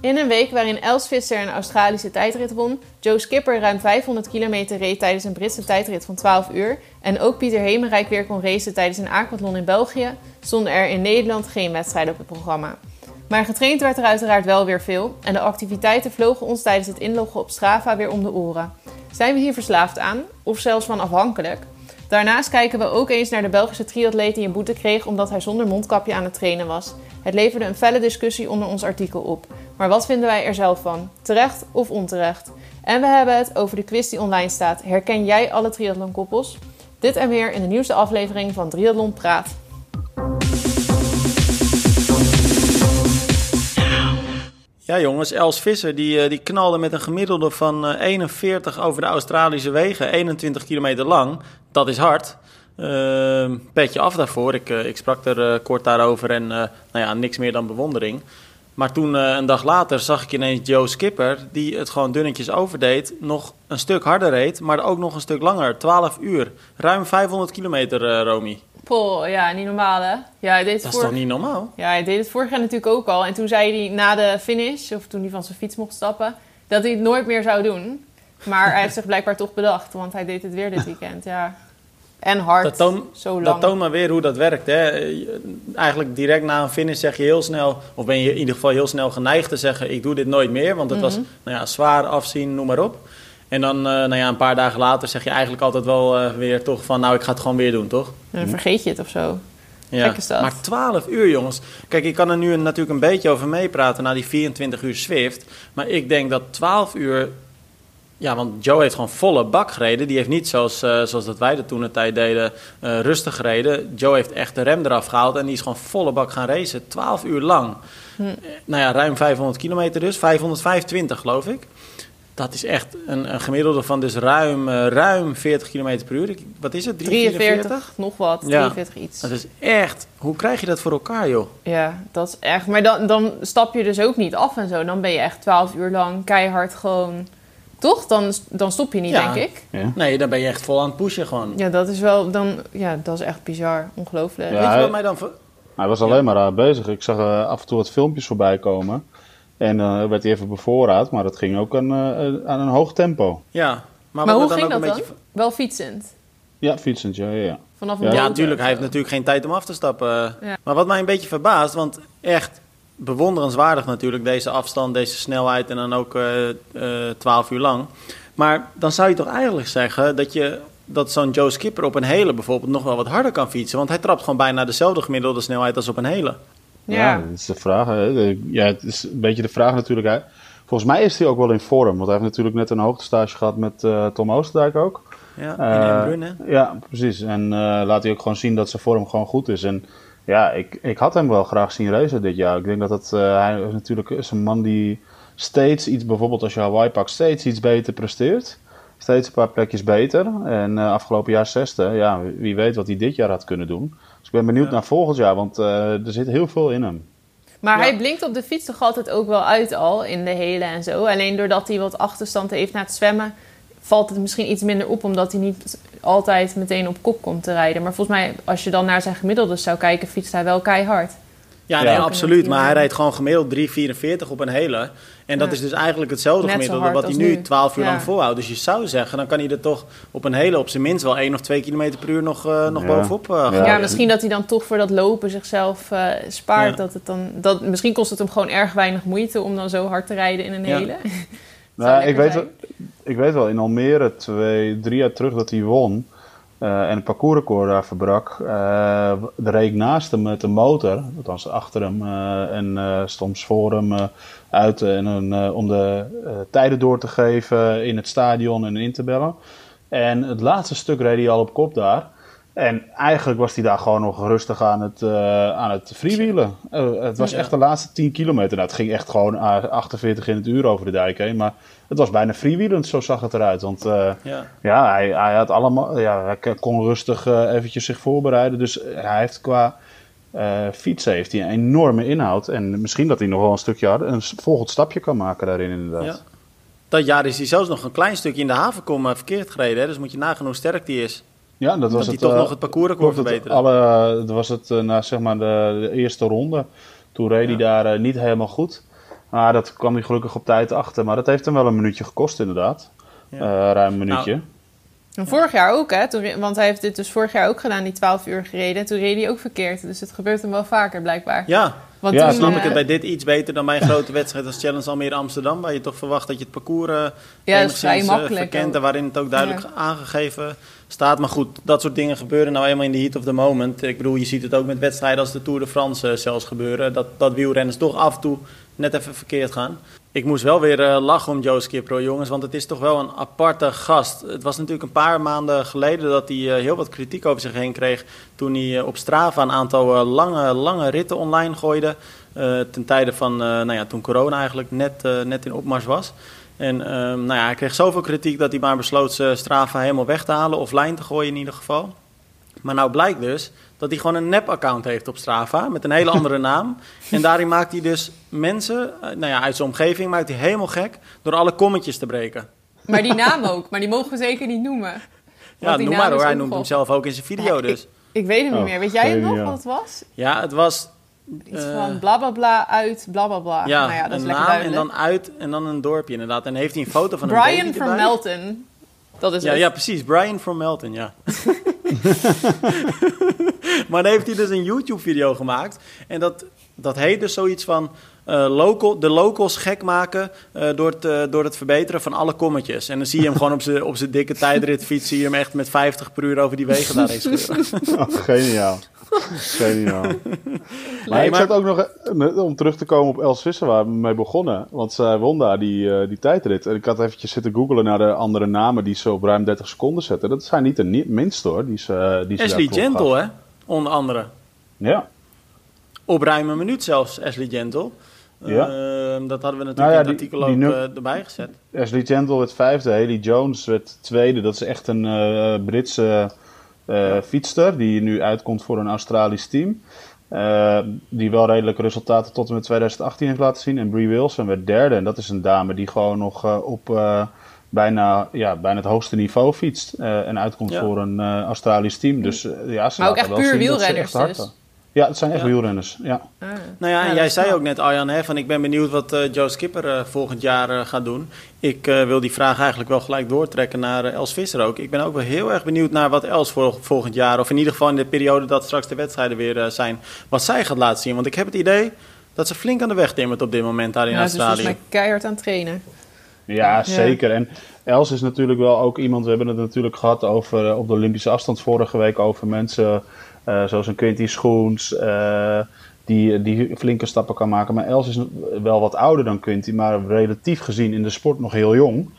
In een week waarin Els Visser een Australische tijdrit won, Joe Skipper ruim 500 kilometer reed tijdens een Britse tijdrit van 12 uur en ook Pieter Hemerijk weer kon racen tijdens een aquathlon in België, stonden er in Nederland geen wedstrijden op het programma. Maar getraind werd er uiteraard wel weer veel en de activiteiten vlogen ons tijdens het inloggen op Strava weer om de oren. Zijn we hier verslaafd aan, of zelfs van afhankelijk? Daarnaast kijken we ook eens naar de Belgische triatleet die een boete kreeg omdat hij zonder mondkapje aan het trainen was. Het leverde een felle discussie onder ons artikel op. Maar wat vinden wij er zelf van? Terecht of onterecht? En we hebben het over de quiz die online staat. Herken jij alle triathlonkoppels? Dit en meer in de nieuwste aflevering van Triathlon Praat. Ja jongens, Els Visser die, eh, die knalde met een gemiddelde van eh, 41 over de Australische wegen, 21 kilometer lang. Dat is hard. Uh, petje af daarvoor. Ik, eh, ik sprak er eh, kort daarover en eh, nou ja, niks meer dan bewondering. Maar toen eh, een dag later zag ik ineens Joe Skipper, die het gewoon dunnetjes overdeed, nog een stuk harder reed, maar ook nog een stuk langer, 12 uur. Ruim 500 kilometer, eh, Romy. Poh, ja, niet normaal hè? Ja, hij deed het Dat is toch niet normaal? Ja, hij deed het vorig jaar natuurlijk ook al. En toen zei hij na de finish, of toen hij van zijn fiets mocht stappen, dat hij het nooit meer zou doen. Maar hij heeft zich blijkbaar toch bedacht, want hij deed het weer dit weekend. Ja. En hard, Dat toont, zo lang. dat toont maar weer hoe dat werkt. Hè. Eigenlijk direct na een finish zeg je heel snel, of ben je in ieder geval heel snel geneigd te zeggen: Ik doe dit nooit meer, want het was Mhm. nou ja, zwaar afzien, noem maar op. En dan, eh, nou ja, een paar dagen later zeg je eigenlijk altijd wel eh, weer toch van: Nou, ik ga het gewoon weer doen, toch? Dan vergeet je het of zo. Ja. Gek is dat. Maar 12 uur, jongens. Kijk, ik kan er nu natuurlijk een beetje over meepraten na die 24 uur Swift. Maar ik denk dat 12 uur. Ja, want Joe heeft gewoon volle bak gereden. Die heeft niet zoals, eh, zoals dat wij dat toen een tijd deden, eh, rustig gereden. Joe heeft echt de rem eraf gehaald en die is gewoon volle bak gaan racen. 12 uur lang. Hm. Eh, Nou ja, ruim 500 kilometer dus. 525 geloof ik. Dat is echt een, een gemiddelde van dus ruim, ruim 40 kilometer per uur. Wat is het? 43, nog wat, Ja. 43 iets. Dat is echt... Hoe krijg je dat voor elkaar, joh? Ja, dat is echt. Maar dan, dan stap je dus ook niet af en zo. Dan ben je echt 12 uur lang keihard gewoon. Toch? Dan, dan stop je niet, Ja. denk ik. Ja. Nee, dan ben je echt vol aan het pushen gewoon. Ja, dat is wel. Dan, ja, dat is echt bizar. Ongelooflijk. Ja. Weet je hij- wat mij dan... Hij was alleen maar aan bezig. Ik zag eh, af en toe wat filmpjes voorbij komen. En eh werd hij even bevoorraad, maar dat ging ook aan, eh, aan een hoog tempo. Ja, maar, hoe me ging ook dat een dan? beetje... Wel fietsend. Ja, fietsend, ja, ja, ja. Vanaf een Ja. Natuurlijk. Hij heeft natuurlijk geen tijd om af te stappen. Ja. Maar wat mij een beetje verbaast, want echt bewonderenswaardig natuurlijk, deze afstand, deze snelheid en dan ook eh eh 12 uur lang. Maar dan zou je toch eigenlijk zeggen dat je dat zo'n Joe Skipper op een hele bijvoorbeeld nog wel wat harder kan fietsen. Want hij trapt gewoon bijna dezelfde gemiddelde snelheid als op een hele. Ja. dat is de vraag. hè. Ja, het is een beetje de vraag natuurlijk. Hè. Volgens mij is hij ook wel in vorm. Want hij heeft natuurlijk net een hoogtestage gehad met eh, Tom Oosterdijk ook. Ja, hè? Ja, precies. En eh, laat hij ook gewoon zien dat zijn vorm gewoon goed is. En ja, ik, ik had hem wel graag zien racen dit jaar. Ik denk dat het, eh, hij is natuurlijk is een man die steeds iets, bijvoorbeeld als je Hawaii pakt, steeds iets beter presteert. Steeds een paar plekjes beter. En eh, afgelopen jaar zesde, ja, wie weet wat hij dit jaar had kunnen doen. Dus ik ben benieuwd Ja. naar volgend jaar, want eh, er zit heel veel in hem. Maar Ja. hij blinkt op de fiets toch altijd ook wel uit al in de hele en zo. Alleen doordat hij wat achterstand heeft na het zwemmen, valt het misschien iets minder op, omdat hij niet altijd meteen op kop komt te rijden. Maar volgens mij, als je dan naar zijn gemiddeldes zou kijken, fietst hij wel keihard. Ja, nee, absoluut. Maar hij rijdt gewoon gemiddeld 3,44 op een hele. En dat Ja. is dus eigenlijk hetzelfde Net gemiddelde wat hij nu nu. 12 uur Ja. lang volhoudt. Dus je zou zeggen, dan kan hij er toch op een hele op zijn minst wel 1 of 2 kilometer per uur nog, eh, nog Ja. bovenop eh, gaan. Ja, misschien dat hij dan toch voor dat lopen zichzelf eh, spaart. Ja. Dat het dan, dat, misschien kost het hem gewoon erg weinig moeite om dan zo hard te rijden in een Ja. hele. Nou, ik, weet wel, ik weet wel, in Almere twee, drie jaar terug dat hij won. eh, en het parcoursrecord daar verbrak. eh er reed ik naast hem met de motor, althans achter hem. eh, en eh soms voor hem eh, uit. en, een, eh, om de eh, tijden door te geven in het stadion en in te bellen. En het laatste stuk reed hij al op kop daar. En eigenlijk was hij daar gewoon nog rustig aan het, eh aan het freewheelen. Eh, het was echt de laatste 10 kilometer. Nou, het ging echt gewoon ah, 48 in het uur over de dijk heen. Maar het was bijna freewheelend, zo zag het eruit. Want eh, Ja. ja, hij, hij had allemaal, ja, hij kon rustig eh, eventjes zich voorbereiden. Dus eh, hij heeft qua eh, fietsen heeft hij een enorme inhoud. En misschien dat hij nog wel een stukje een volgend stapje kan maken daarin inderdaad. Ja. Dat jaar is hij zelfs nog een klein stukje in de havenkom eh, verkeerd gereden. Hè? Dus moet je nagaan hoe sterk die is. Ja, dat was Dat hij toch nog het klopt, het verbeteren. alle, dat was het na zeg maar de, de eerste ronde. Toen reed hij daar niet helemaal goed. Maar dat kwam hij gelukkig op tijd achter. Maar dat heeft hem wel een minuutje gekost, inderdaad. Ja. Eh, ruim een minuutje. Nou, En vorig jaar ook, hè? Toen, want hij heeft dit dus vorig jaar ook gedaan, die 12 uur gereden. Toen reed hij ook verkeerd. Dus het gebeurt hem wel vaker, blijkbaar. Ja, Want Ja, toen, snap ik eh, het bij dit iets beter dan bij een grote wedstrijd als Challenge Almere Amsterdam. Waar je toch verwacht dat je het parcours eh Ja, dat is vrij enigszins, makkelijk verkent ook. en waarin het ook duidelijk aangegeven staat. Maar goed, dat soort dingen gebeuren nou eenmaal in de heat of the moment. Ik bedoel, je ziet het ook met wedstrijden als de Tour de France zelfs gebeuren. Dat, dat wielrenners toch af en toe net even verkeerd gaan. Ik moest wel weer eh, lachen om Joe Skipper, hoor, jongens, want het is toch wel een aparte gast. Het was natuurlijk een paar maanden geleden dat hij eh, heel wat kritiek over zich heen kreeg toen hij eh, op Strava een aantal lange, lange ritten online gooide. ten tijde van, nou ja, toen corona eigenlijk net, net in opmars was. En ehm, nou ja, hij kreeg zoveel kritiek dat hij maar besloot Strava helemaal weg te halen, offline te gooien in ieder geval. Maar nou blijkt dus dat hij gewoon een nep-account heeft op Strava met een hele andere naam. En daarin maakt hij dus mensen, eh, nou ja, uit zijn omgeving, maakt hij helemaal gek door alle kommetjes te breken. Maar die naam ook. Maar die mogen we zeker niet noemen. Ja, noem maar hoor. is Hij noemt hem zelf ook in zijn video Ja, dus. Ik weet hem niet Oh, meer. Weet jij hem nog wat het was? Ja, het was Iets Eh. van bla bla bla uit bla bla bla. ja, nou ja, dat is een lekker naam en duidelijk. dan uit en dan een dorpje inderdaad. En heeft hij een foto van een Brian from erbij. Melton. Dat is Ja, het. ja, precies. Brian from Melton, ja. maar dan heeft hij dus een YouTube-video gemaakt. En dat, dat heet dus zoiets van... eh, local, de locals gek maken eh, door, het, eh, door het verbeteren van alle kommetjes. En dan zie je hem gewoon op zijn op zijn dikke tijdritfiets... zie je hem echt met 50 per uur over die wegen daarheen scheuren. Oh, geniaal. Geniaal. Maar Nee, ik maar- zat ook nog, eh, om terug te komen op Els Visser, waar we mee begonnen. Want zij won daar die, eh, die tijdrit. En ik had eventjes zitten googlen naar de andere namen die ze op ruim 30 seconden zetten. Dat zijn niet de minste hoor, die ze, eh, die ze Ashley. Gentle, hè? Onder andere. Ja, Op ruim een minuut zelfs, Ashley Gentle. Ja. Ehm, dat hadden we natuurlijk Nou ja, in het artikel die ook eh, erbij gezet. Ashley Gentle werd vijfde, Haley Jones werd tweede. Dat is echt een eh, Britse eh fietster die nu uitkomt voor een Australisch team. Eh, die wel redelijke resultaten tot en met 2018 heeft laten zien. En Brie Wilson werd derde. En dat is een dame die gewoon nog eh, op bijna, ja, bijna het hoogste niveau fietst. en uitkomt Ja. voor een Australisch team. Dus ja, ze Maar ook echt puur wielrenners echt dus. Ja, het zijn echt Ja. wielrenners. Ja. Ah. Nou ja, en Ja, jij zei ook net, Arjan, hè, van ik ben benieuwd wat eh, Joe Skipper eh, volgend jaar eh, gaat doen. Ik eh, wil die vraag eigenlijk wel gelijk doortrekken naar Els Visser ook. Ik ben ook wel heel erg benieuwd naar wat Els voor, volgend jaar, of in ieder geval in de periode dat straks de wedstrijden weer eh, zijn, wat zij gaat laten zien. Want ik heb het idee dat ze flink aan de weg timmert op dit moment daar in Ja, ze is volgens Australië. mij keihard aan het trainen. Ja, zeker. En Els is natuurlijk wel ook iemand, we hebben het natuurlijk gehad over op de Olympische afstand vorige week over mensen zoals een Quinty Schoens, eh, die, die flinke stappen kan maken. Maar Els is wel wat ouder dan Quinty, maar relatief gezien in de sport nog heel jong.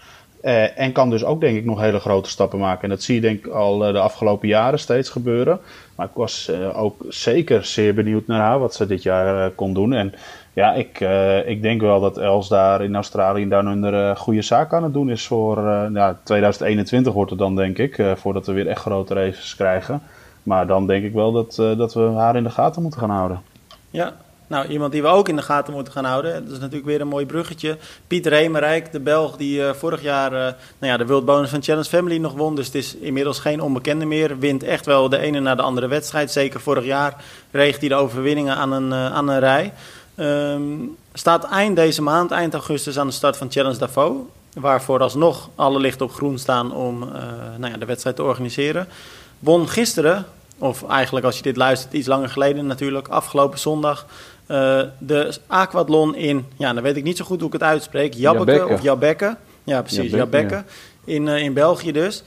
Eh, en kan dus ook denk ik nog hele grote stappen maken. En dat zie je denk ik al eh, de afgelopen jaren steeds gebeuren. Maar ik was eh, ook zeker zeer benieuwd naar haar, wat ze dit jaar eh, kon doen. En ja, ik, eh, ik denk wel dat Els daar in Australië daar een goede zaak aan het doen is voor ja, 2021 wordt het dan denk ik, voordat we weer echt grote races krijgen. Maar dan denk ik wel dat, uh, dat we haar in de gaten moeten gaan houden. Ja, nou iemand die we ook in de gaten moeten gaan houden. Dat is natuurlijk weer een mooi bruggetje. Pieter Hemerijk, de Belg die uh, vorig jaar uh, nou ja, de World Bonus van Challenge Family nog won. Dus het is inmiddels geen onbekende meer. Wint echt wel de ene na de andere wedstrijd. Zeker vorig jaar reeg hij de overwinningen aan een, aan een rij. Um, staat eind deze maand, eind augustus, aan de start van Challenge Davos. Waarvoor alsnog alle lichten op groen staan om nou ja, de wedstrijd te organiseren. Won gisteren, of eigenlijk als je dit luistert, iets langer geleden natuurlijk, afgelopen zondag. Uh, de aquathlon in, ja, dan weet ik niet zo goed hoe ik het uitspreek. Jabbeke, Jabbeke. of Jabbeke. Ja, precies, Jabbeke, Jabbeke. ja. In, uh, in België dus.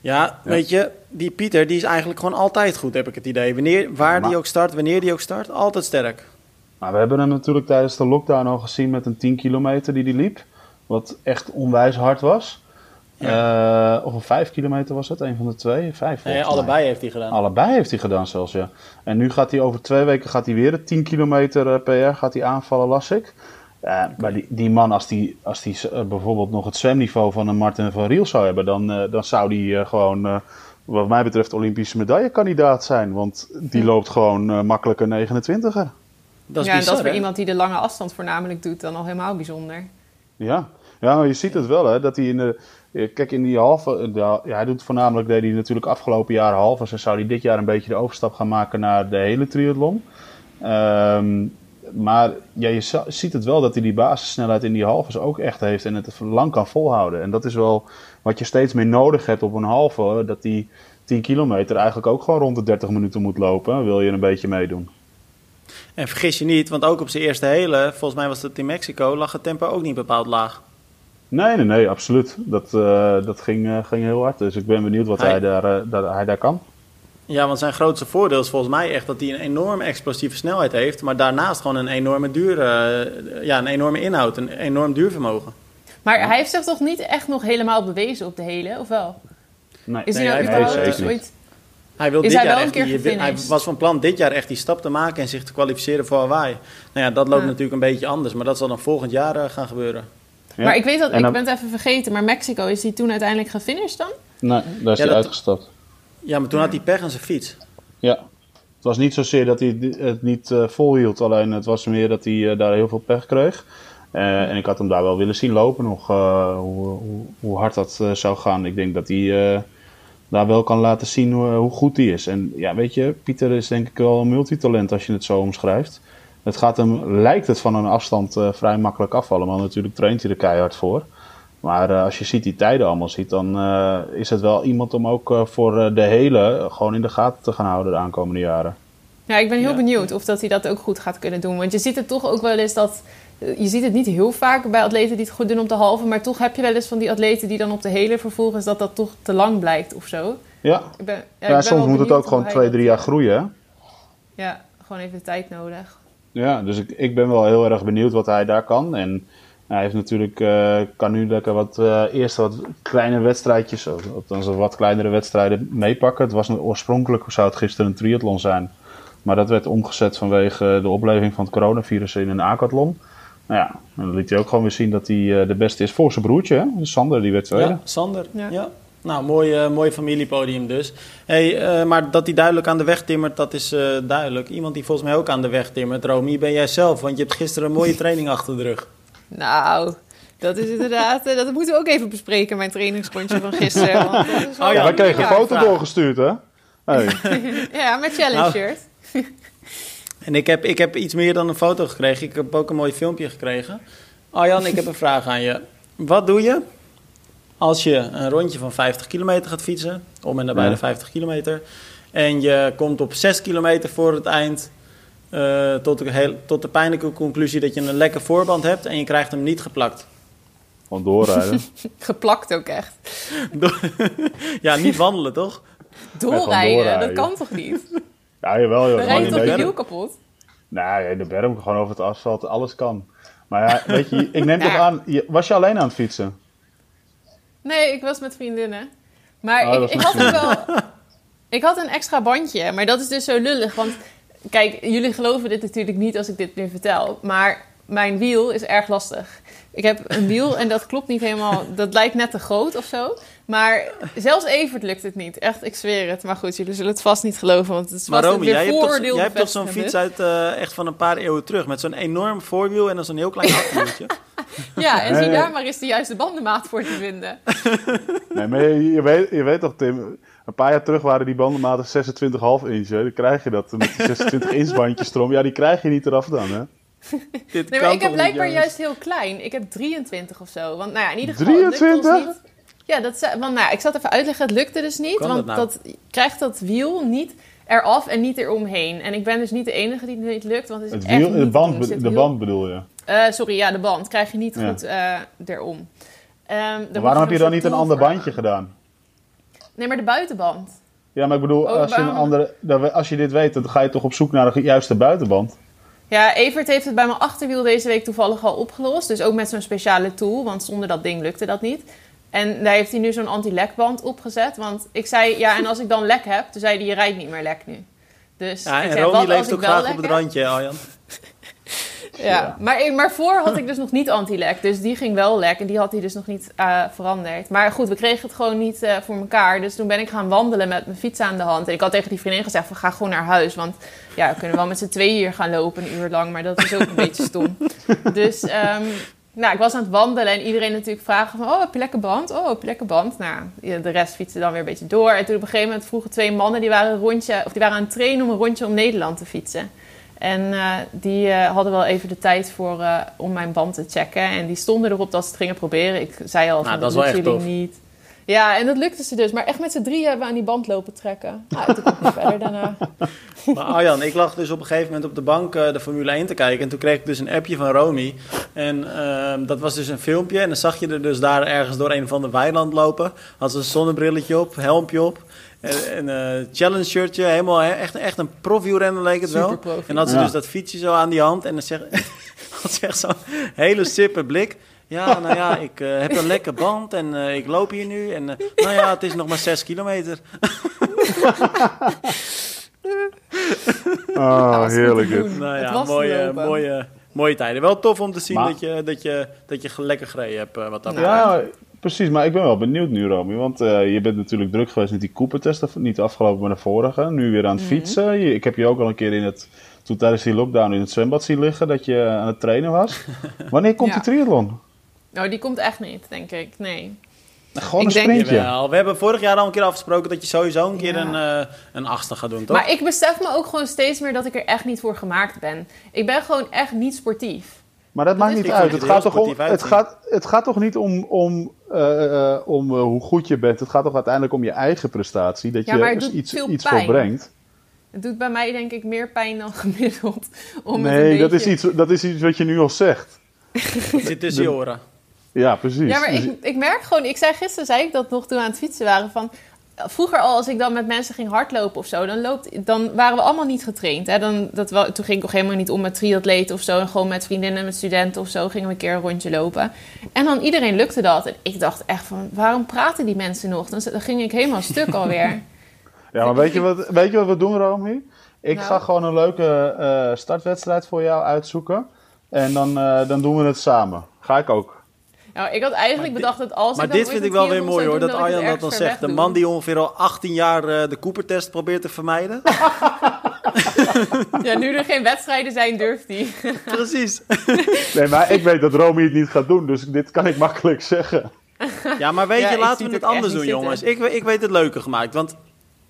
Ja, ja, weet je, die Pieter die is eigenlijk gewoon altijd goed, heb ik het idee. Wanneer, waar maar... die ook start, wanneer die ook start, altijd sterk. Maar we hebben hem natuurlijk tijdens de lockdown al gezien met een 10 kilometer die hij liep. Wat echt onwijs hard was. Ja. Uh, of een 5 kilometer was het, een van de twee? Vijf, nee, allebei mij. heeft hij gedaan. Allebei heeft hij gedaan zelfs, ja. En nu gaat hij over twee weken gaat hij weer de 10 kilometer per jaar gaat hij aanvallen, las ik. Uh, okay. Maar die, die man, als die, als die uh, bijvoorbeeld nog het zwemniveau van een Martin van Riel zou hebben, dan, uh, dan zou die gewoon, wat mij betreft, Olympische medaillekandidaat zijn. Want die loopt gewoon makkelijk een 29er. Dat is ja, bizar, en dat is voor iemand die de lange afstand voornamelijk doet, dan al helemaal bijzonder. Ja, ja maar je ziet het wel, hè, dat hij in de. Kijk, in die halve. De, ja, hij doet voornamelijk, deed hij natuurlijk afgelopen jaar halve. Dus zou hij dit jaar een beetje de overstap gaan maken naar de hele triathlon. Um, maar ja, je ziet het wel dat hij die basissnelheid in die halves ook echt heeft en het lang kan volhouden. En dat is wel wat je steeds meer nodig hebt op een halve, dat die 10 kilometer eigenlijk ook gewoon rond de 30 minuten moet lopen, wil je een beetje meedoen. En vergis je niet, want ook op zijn eerste hele, volgens mij was dat in Mexico, lag het tempo ook niet bepaald laag. Nee, nee, nee, absoluut. Dat, eh, dat ging, eh, ging heel hard. Dus ik ben benieuwd wat Hij- hij, daar, eh, dat hij daar kan. Ja, want zijn grootste voordeel is volgens mij echt dat hij een enorm explosieve snelheid heeft, maar daarnaast gewoon een enorme duur, eh, ja, een enorme inhoud, een enorm duurvermogen. Maar hij heeft zich toch niet echt nog helemaal bewezen op de hele, of wel? Nee, Is Nee, hij hij nou heeft- ooit... Hij, wil Is dit hij jaar wel een echt keer die, hij was van plan dit jaar echt die stap te maken en zich te kwalificeren voor Hawaii. Nou ja, dat loopt Ja. natuurlijk een beetje anders, maar dat zal dan volgend jaar gaan gebeuren. Ja. Maar ik weet dat, En ik dan- ben het even vergeten, maar Mexico, is hij toen uiteindelijk gefinished dan? Nee, daar is Ja, hij dat- uitgestapt. Ja, maar toen had hij pech aan zijn fiets. Ja. Het was niet zozeer dat hij het- niet eh, volhield, alleen het was meer dat hij eh, daar heel veel pech kreeg. Eh, en ik had hem daar wel willen zien lopen nog, eh, hoe, hoe, hoe hard dat zou gaan. Ik denk dat hij eh, daar wel kan laten zien hoe, hoe goed hij is. En ja, weet je, Pieter is denk ik wel een multitalent als je het zo omschrijft. Het gaat hem, lijkt het van een afstand eh, vrij makkelijk afvallen, maar natuurlijk traint hij er keihard voor. Maar eh, als je ziet die tijden allemaal ziet, dan eh, is het wel iemand om ook eh, voor de hele gewoon in de gaten te gaan houden de aankomende jaren. Ja, ik ben heel Ja. benieuwd of dat hij dat ook goed gaat kunnen doen. Want je ziet het toch ook wel eens dat... Je ziet het niet heel vaak bij atleten die het goed doen op de halve. Maar toch heb je wel eens van die atleten die dan op de hele vervolgens... dat dat toch te lang blijkt of zo. Ja, Ik ben, ja, ik ja, ben soms moet het ook gewoon twee, drie jaar groeien. Hè? Ja, gewoon even de tijd nodig. Ja, dus ik, ik ben wel heel erg benieuwd wat hij daar kan. En hij heeft natuurlijk, eh, kan nu lekker wat, eh, eerst wat kleine wedstrijdjes, of althans wat kleinere wedstrijden meepakken. Het was een, oorspronkelijk zou het gisteren een triathlon zijn. Maar dat werd omgezet vanwege de opleving van het coronavirus in een aquathlon. Nou ja, en dan liet hij ook gewoon weer zien dat hij eh, de beste is voor zijn broertje. Hè? Sander, die werd tweede. Ja, Sander. Ja. Ja. Nou, mooi, eh, mooi familiepodium dus. Hey, eh, maar dat hij duidelijk aan de weg timmert, dat is eh, duidelijk. Iemand die volgens mij ook aan de weg timmert, Romy, ben jij zelf. Want je hebt gisteren een mooie training achter de rug. Nou, dat is inderdaad... dat moeten we ook even bespreken, mijn trainingsrondje van gisteren. Want dat is wel Oh ja, wij een kregen een foto vraag. doorgestuurd, hè? Hey. Ja, met challenge Nou. shirt. En ik heb, ik heb iets meer dan een foto gekregen. Ik heb ook een mooi filmpje gekregen. Arjan, ik heb een vraag aan je. Wat doe je als je een rondje van 50 kilometer gaat fietsen, om en nabij Ja. de 50 kilometer, en je komt op 6 kilometer voor het eind eh, tot, de heel, tot de pijnlijke conclusie dat je een lekke voorband hebt en je krijgt hem niet geplakt? Gewoon doorrijden. Geplakt ook echt. ja, niet wandelen toch? Doorrijden, dat kan toch niet? ja, jawel. joh. Dan rijdt in toch je wiel kapot? Nou, in de berm, gewoon over het asfalt, alles kan. Maar ja, weet je, ik neem toch aan, je- was je alleen aan het fietsen? Nee, ik was met vriendinnen. Maar Oh, ik, ik had ook wel... Ik had een extra bandje, maar dat is dus zo lullig. Want kijk, jullie geloven dit natuurlijk niet als ik dit nu vertel. Maar mijn wiel is erg lastig. Ik heb een wiel en dat klopt niet helemaal. Dat lijkt net te groot of zo. Maar zelfs Evert lukt het niet. Echt, ik zweer het. Maar goed, jullie zullen het vast niet geloven. Want het is Maar vast Romy, weer jij hebt toch, vooroordeel jij hebt toch zo'n fiets uit eh, echt van een paar eeuwen terug, met zo'n enorm voorwiel en dan zo'n heel klein achterwieltje. Ja, en zie daar maar eens de juiste bandenmaat voor te vinden. Nee, maar je, je weet, je weet toch, Tim, een paar jaar terug waren die bandenmaten 26,5 inch. Hè? Dan krijg je dat met die 26 inch bandjes erom. Ja, die krijg je niet eraf dan, hè? Dit Nee, kan maar ik heb blijkbaar juist heel klein. Ik heb 23 of zo. Want nou ja, in ieder geval... het lukt ons 23? niet. Ja, dat, want nou, ja, ik zat even uitleggen. Het lukte dus niet. Kan want dat nou? dat krijgt dat wiel niet eraf en niet eromheen. En ik ben dus niet de enige die het niet lukt. Want het is Het echt wiel, niet de, band, de band bedoel je. Eh, sorry, ja, de band krijg je niet Ja. goed eh, erom. Ehm, Waarom heb je dan niet een ander bandje gedaan? Nee, maar de buitenband. Ja, maar ik bedoel, Oh, als, je een andere, als je dit weet, dan ga je toch op zoek naar de juiste buitenband. Ja, Evert heeft het bij mijn achterwiel deze week toevallig al opgelost. Dus ook met zo'n speciale tool, want zonder dat ding lukte dat niet. En daar heeft hij nu zo'n anti-lekband opgezet. Want ik zei, ja, en als ik dan lek heb, toen zei hij, je rijdt niet meer lek nu. Dus Ja, ik en zei, Romy wat als leeft ook graag op het randje, Arjan. Ja, Ja. Maar, ik- maar voor had ik dus nog niet anti-lek. Dus die ging wel lek en die had hij dus nog niet eh, veranderd. Maar goed, we kregen het gewoon niet eh, voor elkaar. Dus toen ben ik gaan wandelen met mijn fiets aan de hand. En ik had tegen die vriendin gezegd, we gaan gewoon naar huis. Want ja, we kunnen wel met z'n tweeën hier gaan lopen een uur lang. Maar dat is ook een beetje stom. Dus ehm, nou, ik was aan het wandelen en iedereen natuurlijk vragen van... Oh, heb je lekker band? Oh, heb je lekker band? Nou, de rest fietste dan weer een beetje door. En toen op een gegeven moment vroegen twee mannen... die waren, een rondje, of die waren aan het trainen om een rondje om Nederland te fietsen. En eh, die eh, hadden wel even de tijd voor, eh, om mijn band te checken. En die stonden erop dat ze het gingen proberen. Ik zei al, Nou, van, dat is wel lukt echt jullie tof. niet. Ja, en dat lukte ze dus. Maar echt met z'n drieën hebben we aan die band lopen trekken. Nou, toen kon ik niet verder daarna. Maar Arjan, ik lag dus op een gegeven moment op de bank eh, de Formule 1 te kijken. En toen kreeg ik dus een appje van Romy. En ehm, dat was dus een filmpje. En dan zag je er dus daar ergens door een van de weiland lopen. Had ze een zonnebrilletje op, helmpje op. En een challenge shirtje. Helemaal echt, echt een profielrenner leek het wel. En had ze Ja. dus dat fietsje zo aan die hand. En dan zegt had ze echt zo'n hele sippe blik. Ja, nou ja, ik eh, heb een lekker band en eh, ik loop hier nu. En eh, nou ja, het is nog maar 6 kilometer. Oh, heerlijk. dit. Nou ja, mooie, mooie, mooie tijden. Wel tof om te zien Maar- dat, je, dat, je, dat je lekker gereden hebt. eh, wat dat Nou, betreft. Ja, precies. Maar ik ben wel benieuwd nu, Romy. Want eh, je bent natuurlijk druk geweest met die Cooper-test. Niet de afgelopen, maar de vorige. Nu weer aan Mhm. het fietsen. Je- ik heb je ook al een keer in het... Toen tijdens die lockdown in het zwembad zien liggen. Dat je aan het trainen was. Wanneer komt Ja. die triathlon? Nou, die komt echt niet, denk ik. Nee. Gewoon Ik een denk- sprintje. Jawel, we hebben vorig jaar al een keer afgesproken dat je sowieso een keer Ja. een, eh, een achtste gaat doen, toch? Maar ik besef me ook gewoon steeds meer dat ik er echt niet voor gemaakt ben. Ik ben gewoon echt niet sportief. Maar dat maakt niet uit. Het gaat, toch om, het, gaat, het gaat toch niet om, om, eh, eh, om hoe goed je bent. Het gaat toch uiteindelijk om je eigen prestatie. Dat Ja, maar het je doet iets, veel iets pijn. volbrengt. Het doet bij mij denk ik meer pijn dan gemiddeld. Om het Nee, dat, is iets, dat is iets wat je nu al zegt. Het zit tussen je oren. Ja, precies. Ja, maar Dus- ik, ik merk gewoon... Ik zei gisteren, zei ik dat nog toen we aan het fietsen waren, van... Vroeger al, als ik dan met mensen ging hardlopen of zo, dan, loopt, dan waren we allemaal niet getraind. Hè? Dan, dat wel, toen ging ik nog helemaal niet om met triatleten of zo. En gewoon met vriendinnen, met studenten of zo, gingen we een keer een rondje lopen. En dan iedereen lukte dat. En ik dacht echt van, waarom praten die mensen nog? Dan, dan ging ik helemaal stuk alweer. Ja, maar weet je wat, weet je wat we doen, Romy? Ik Nou? ga gewoon een leuke eh, startwedstrijd voor jou uitzoeken. En dan, eh, dan doen we het samen. Ga ik ook. Nou, ik had eigenlijk Maar bedacht dat als Maar ik dit vind ik wel weer mooi hoor, doen, dat Arjan dat dan zegt. De man die ongeveer al 18 jaar eh, de Cooper-test probeert te vermijden. Ja, nu er geen wedstrijden zijn, durft hij. Precies. Nee, maar ik weet dat Romy het niet gaat doen, dus dit kan ik makkelijk zeggen. Ja, maar weet Ja, je, laten we het anders doen, jongens. Ik, ik weet het leuker gemaakt. Want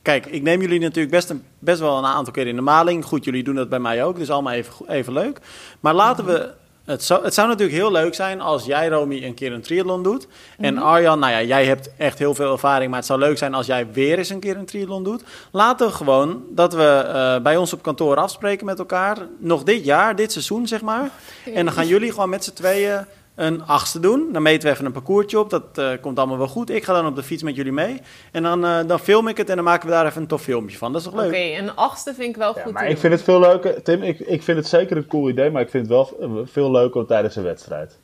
kijk, ik neem jullie natuurlijk best, een, best wel een aantal keer in de maling. Goed, jullie doen dat bij mij ook, dus allemaal even, even leuk. Maar laten we... Het zou, het zou natuurlijk heel leuk zijn als jij, Romy, een keer een triathlon doet. En Arjan, nou ja, jij hebt echt heel veel ervaring. Maar het zou leuk zijn als jij weer eens een keer een triathlon doet. Laten we gewoon dat we eh, bij ons op kantoor afspreken met elkaar. Nog dit jaar, dit seizoen, zeg maar. En dan gaan jullie gewoon met z'n tweeën een achtste doen. Dan meten we even een parcoursje op. Dat eh, komt allemaal wel goed. Ik ga dan op de fiets met jullie mee. En dan, eh, dan film ik het en dan maken we daar even een tof filmpje van. Dat is toch Oké, leuk? een achtste vind ik wel goed maar ik doen. vind het veel leuker. Tim, ik, ik vind het zeker een cool idee, maar ik vind het wel eh, veel leuker tijdens een wedstrijd.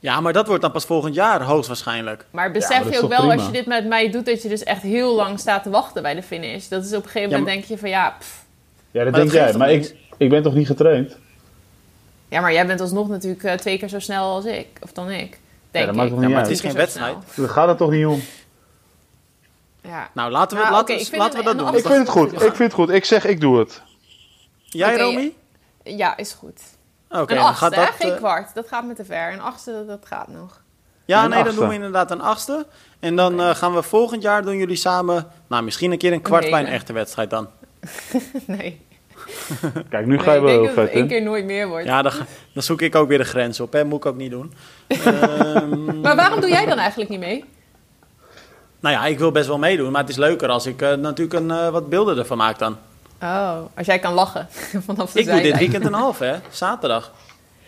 Ja, maar dat wordt dan pas volgend jaar, hoogstwaarschijnlijk. Maar Ja, besef je ook wel, als je dit met mij doet, dat je dus echt heel lang staat te wachten bij de finish. Dat is op een gegeven Ja, moment maar- denk je van ja, pff. Ja, dat Maar denk dat jij. Maar ik, ik ben toch niet getraind? Ja, maar jij bent alsnog natuurlijk eh, twee keer zo snel als ik, of dan ik. Denk dat maakt ik. toch niet Ja, maar uit? het is geen wedstrijd. Daar gaat het toch niet om? Ja. Nou, laten we, Nou, laten, we- we een- dat een doen. Ik vind het goed. Ik vind het goed. Ik zeg, ik doe het. Jij, Romy? ja, is goed. Oké, een dan achtste, gaat dat... geen eh, kwart. Dat gaat me te ver. Een achtste, dat, dat gaat nog. Ja, Een nee, dan doen we inderdaad een achtste. En dan eh, gaan we volgend jaar doen jullie samen... Nou, misschien een keer een kwart bij een echte wedstrijd dan. nee. Kijk, nu ga nee je ik wel denk heel dat het vet één keer nooit meer wordt. Ja, dan, dan zoek ik ook weer de grens op. Hè? Moet ik ook niet doen. Ehm, Maar waarom doe jij dan eigenlijk niet mee? nou ja, ik wil best wel meedoen. Maar het is leuker als ik eh, natuurlijk een, eh, wat beelden ervan maak dan. Oh, als jij kan lachen vanaf de Ik doe dit weekend een half, hè? Zaterdag.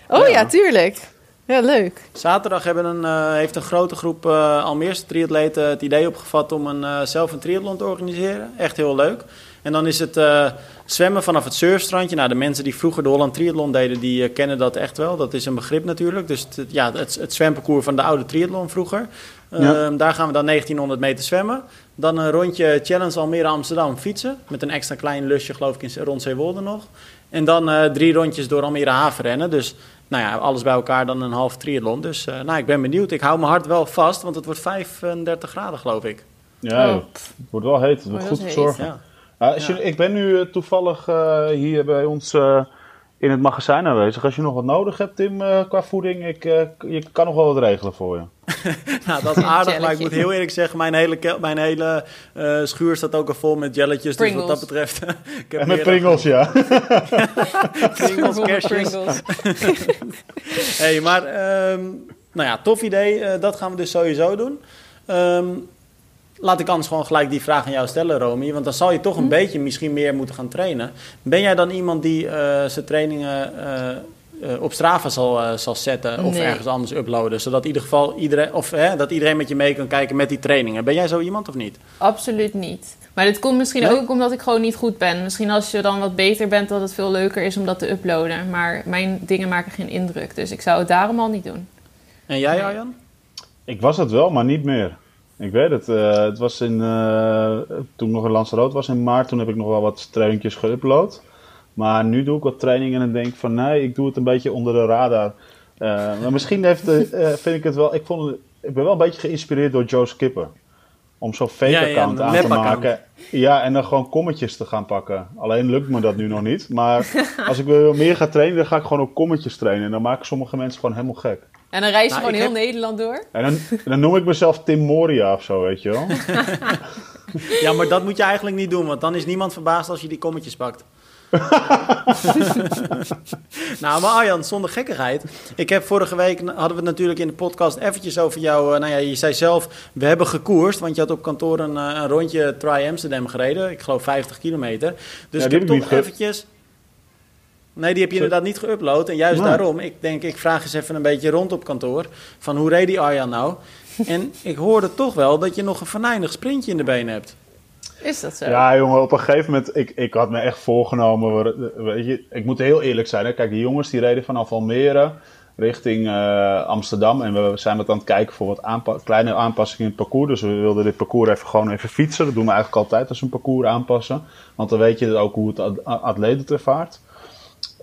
Oh Ja. ja, tuurlijk. Ja, leuk. Zaterdag hebben een, eh, heeft een grote groep eh Almeerse triatleten het idee opgevat om een, eh, zelf een triathlon te organiseren. Echt heel leuk. En dan is het eh, zwemmen vanaf het surfstrandje. Nou, de mensen die vroeger de Holland Triathlon deden, die eh, kennen dat echt wel. Dat is een begrip natuurlijk. Dus het, ja, het, het zwemparcours van de oude triathlon vroeger. Ja. Ehm, daar gaan we dan 1900 meter zwemmen. Dan een rondje Challenge Almere Amsterdam fietsen. Met een extra klein lusje, geloof ik, in, rond Zeewolde nog. En dan eh, drie rondjes door Almere Haven rennen. Dus nou ja, alles bij elkaar dan een half triathlon. Dus eh, nou, ik ben benieuwd. Ik hou mijn hart wel vast, want het wordt 35 graden, geloof ik. Ja, Oh. het wordt wel heet. Het wordt Oh, goed verzorgd. Ja. Ja, als je- ik ben nu eh, toevallig eh, hier bij ons eh, in het magazijn aanwezig. Als je nog wat nodig hebt, Tim, eh, qua voeding, ik, je kan nog wel wat regelen voor je. nou, dat is aardig, maar ik moet heel eerlijk zeggen, mijn hele, mijn hele uh, schuur staat ook al vol met jelletjes. Dus wat dat betreft... ik heb en met pringles, ja. pringles, kerstjes. hey, maar, um, nou ja, tof idee. dat gaan we dus sowieso doen. Um, laat ik anders gewoon gelijk die vraag aan jou stellen, Romy. Want dan zal je toch een hm? beetje misschien meer moeten gaan trainen. Ben jij dan iemand die uh, zijn trainingen uh, op Strava zal, zal zetten of ergens anders uploaden? Zodat in ieder geval iedereen, of, dat iedereen met je mee kan kijken met die trainingen. Ben jij zo iemand of niet? Absoluut niet. Maar dit komt misschien ook omdat ik gewoon niet goed ben. Misschien als je dan wat beter bent, dat het veel leuker is om dat te uploaden. Maar mijn dingen maken geen indruk. Dus ik zou het daarom al niet doen. En jij, Arjan? Ik was het wel, maar niet meer. Ik weet het. Uh, het was in, uh, toen nog in Lanzarote was in maart, toen heb ik nog wel wat trainingjes geüpload. Maar nu doe ik wat trainingen en denk van nee, ik doe het een beetje onder de radar. Uh, maar misschien heeft, vind ik het wel, ik, vond ik ben wel een beetje geïnspireerd door Joe Skipper. Om zo'n fake-account aan te maken. Ja, en dan gewoon kommetjes te gaan pakken. Alleen lukt me dat nu nog niet. Maar als ik weer meer ga trainen, dan ga ik gewoon op kommetjes trainen. En dan maken sommige mensen gewoon helemaal gek. En dan reis je nou, gewoon heel Nederland door. En dan, dan, noem ik mezelf Tim Moria of zo, weet je wel. ja, maar dat moet je eigenlijk niet doen, want dan is niemand verbaasd als je die kommetjes pakt. nou, maar Arjan, zonder gekkigheid. Ik heb vorige week, hadden we het natuurlijk in de podcast eventjes over jou. Uh, nou ja, je zei zelf, we hebben gekoerst. Want je had op kantoor een, uh, een rondje Try Amsterdam gereden. Ik geloof 50 kilometer. Dus ja, ik heb toch eventjes... Nee, die heb je inderdaad niet geüpload. En juist daarom, ik denk, ik vraag eens even een beetje rond op kantoor. Van hoe reed die Arjan nou? en ik hoorde toch wel dat je nog een venijnig sprintje in de benen hebt. Is dat zo? Ja, jongen, op een gegeven moment, ik, ik had me echt voorgenomen. Weet je, ik moet heel eerlijk zijn. Hè? Kijk, die jongens die reden vanaf Almere richting uh, Amsterdam. En we zijn wat aan het kijken voor wat kleine aanpassingen in het parcours. Dus we wilden dit parcours even gewoon even fietsen. Dat doen we eigenlijk altijd als we een parcours aanpassen. Want dan weet je ook hoe het atleet ervaart.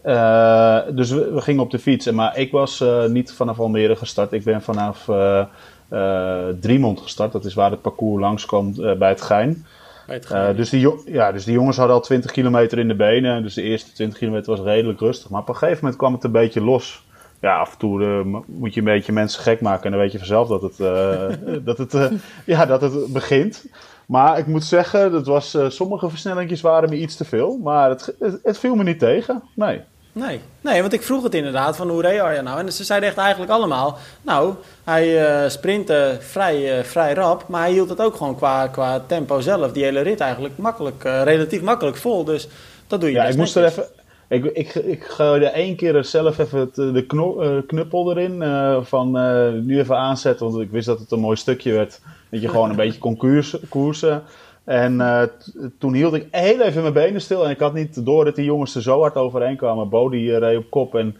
Uh, dus we, gingen op de fiets. Maar ik was uh, niet vanaf Almere gestart. Ik ben vanaf Driemond gestart. Dat is waar het parcours langskomt bij het Gein. Gein. dus, die, ja, dus die jongens hadden al 20 kilometer in de benen. Dus de eerste 20 kilometer was redelijk rustig. Maar op een gegeven moment kwam het een beetje los. Ja, af en toe moet je een beetje mensen gek maken. En dan weet je vanzelf dat het, dat het, ja, dat het begint. Maar ik moet zeggen, dat was, sommige versnellingjes waren me iets te veel. Maar het, het, het viel me niet tegen. Nee. Nee, nee, want ik vroeg het inderdaad van hoe reed Arjan nou? En ze zeiden echt eigenlijk allemaal, nou, hij uh, sprintte vrij, uh, vrij rap, maar hij hield het ook gewoon qua, qua tempo zelf, die hele rit eigenlijk makkelijk, uh, relatief makkelijk vol. Dus dat doe je Ja, ik moest er even, ik, ik, ik gooide één keer zelf even het, de knuppel erin van nu even aanzetten, want ik wist dat het een mooi stukje werd. Dat je gewoon een beetje kon koersen. En uh, toen hield ik heel even mijn benen stil. En ik had niet door dat die jongens er zo hard overheen kwamen. Bo die reed op kop en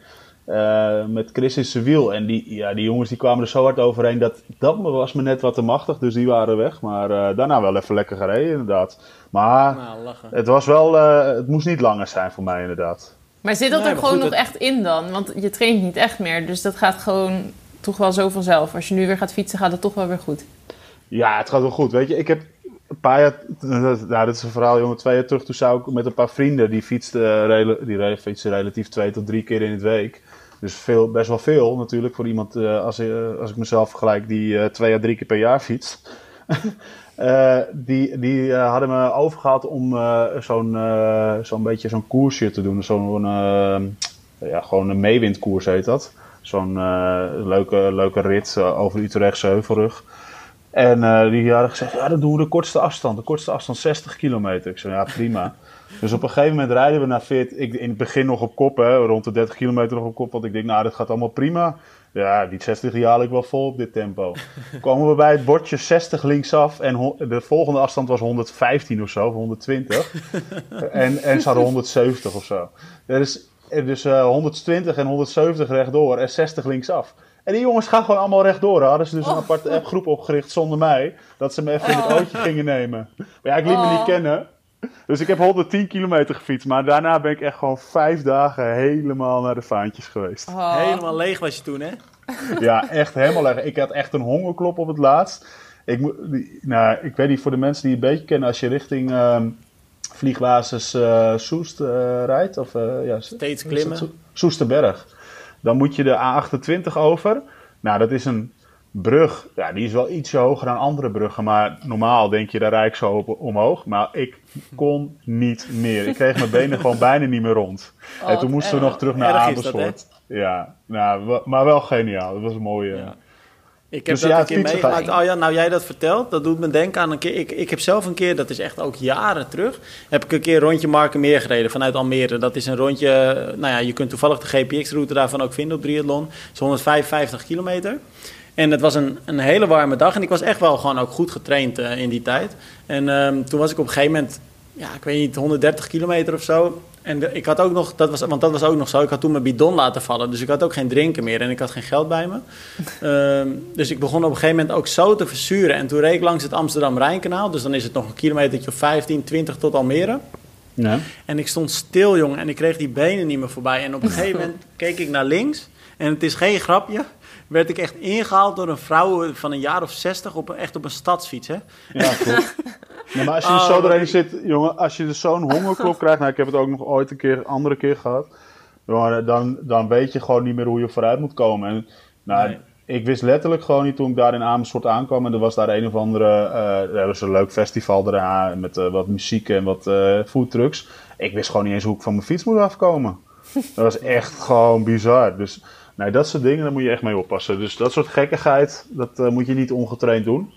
uh, met Chris in zijn wiel. En die, ja, die jongens die kwamen er zo hard overheen. Dat, dat was me net wat te machtig. Dus die waren weg. Maar uh, daarna wel even lekker gereden inderdaad. Maar nou, het was wel, het moest niet langer zijn voor mij inderdaad. Maar zit dat er gewoon nog echt in dan? Want je traint niet echt meer. Dus dat gaat gewoon toch wel zo vanzelf. Als je nu weer gaat fietsen gaat het toch wel weer goed. Ja, het gaat wel goed. Weet je, ik heb een paar jaar, nou, dit is een verhaal, jongen, twee jaar terug, toen zou ik met een paar vrienden, die fietsten, die fietsen relatief twee tot drie keer in het week. Dus veel, best wel veel natuurlijk voor iemand, uh, als, uh, als ik mezelf vergelijk, die twee à drie keer per jaar fietst. die die hadden me overgehaald om zo'n zo'n beetje zo'n koersje te doen. Zo'n, ja, gewoon een meewindkoers heet dat. Zo'n leuke, leuke rit over de Utrechtse Heuvelrug. En uh, die hadden gezegd, ja, dan doen we de kortste afstand. De kortste afstand 60 kilometer. Ik zei, ja, prima. dus op een gegeven moment rijden we naar 40. Ik, in het begin nog op kop, hè, rond de 30 kilometer nog op kop. Want ik denk, nou, dat gaat allemaal prima. Ja, die 60 die haal ik wel vol op dit tempo. Komen we bij het bordje 60 linksaf. En de volgende afstand was 115 of zo, of 120. en, en ze hadden 170 of zo. Dus, dus uh, 120 en 170 rechtdoor en 60 linksaf. En die jongens gaan gewoon allemaal rechtdoor. Hadden ze dus een oh. aparte appgroep opgericht zonder mij. Dat ze me even in het oh. ootje gingen nemen. Maar ja, ik liet me niet oh. kennen. Dus ik heb 110 kilometer gefietst. Maar daarna ben ik echt gewoon vijf dagen helemaal naar de vaantjes geweest. Helemaal leeg was je toen, hè? Ja, echt helemaal leeg. Ik had echt een hongerklop op het laatst. Ik, nou, ik weet niet, voor de mensen die je een beetje kennen, als je richting, uh, vliegbasis uh, Soest rijdt. Of, ja, Steeds klimmen. Soesterberg. Dan moet je de A28 over. Nou, dat is een brug. Ja, die is wel ietsje hoger dan andere bruggen. Maar normaal denk je, daar rijd ik zo op, omhoog. Maar ik kon niet meer. Ik kreeg mijn benen gewoon bijna niet meer rond. Oh, en toen moesten we nog terug naar Amersfoort. ja, nou, maar wel geniaal. Dat was een mooie... Ja. Ik heb dus dat een keer meegemaakt. Oh ja, nou jij dat vertelt, dat doet me denken aan een keer. Ik, ik heb zelf een keer, dat is echt ook jaren terug, heb ik een keer een rondje Markenmeer gereden vanuit Almere. Dat is een rondje, nou ja, je kunt toevallig de GPX-route daarvan ook vinden op triathlon. Het is 155 kilometer. En het was een, een hele warme dag en ik was echt wel gewoon ook goed getraind uh, in die tijd. En um, toen was ik op een gegeven moment, ja, ik weet niet, 130 kilometer of zo. En ik had ook nog, dat was, want dat was ook nog zo, ik had toen mijn bidon laten vallen. Dus ik had ook geen drinken meer en ik had geen geld bij me. um, dus ik begon op een gegeven moment ook zo te verzuren. En toen reed ik langs het Amsterdam-Rijnkanaal. Dus dan is het nog een kilometer of 15, 20 tot Almere. Ja. En ik stond stil, jongen, en ik kreeg die benen niet meer voorbij. En op een gegeven moment keek ik naar links. En het is geen grapje werd ik echt ingehaald door een vrouw van een jaar of zestig op, echt op een stadsfiets. Hè? Ja, klopt. maar als je er zo oh, doorheen zit, jongen, als je dus zo'n hongerklop krijgt, nou ik heb het ook nog ooit een keer, andere keer gehad, dan, dan weet je gewoon niet meer hoe je vooruit moet komen. En, nou, Ik wist letterlijk gewoon niet toen ik daar in Amersfoort aankwam. En er was daar een of andere. Uh, er was een leuk festival daarna. Met uh, wat muziek en wat uh, foodtrucks. Ik wist gewoon niet eens hoe ik van mijn fiets moet afkomen. Dat was echt gewoon bizar. Dus Nee, dat soort dingen, daar moet je echt mee oppassen. Dus dat soort gekkigheid, dat moet je niet ongetraind doen.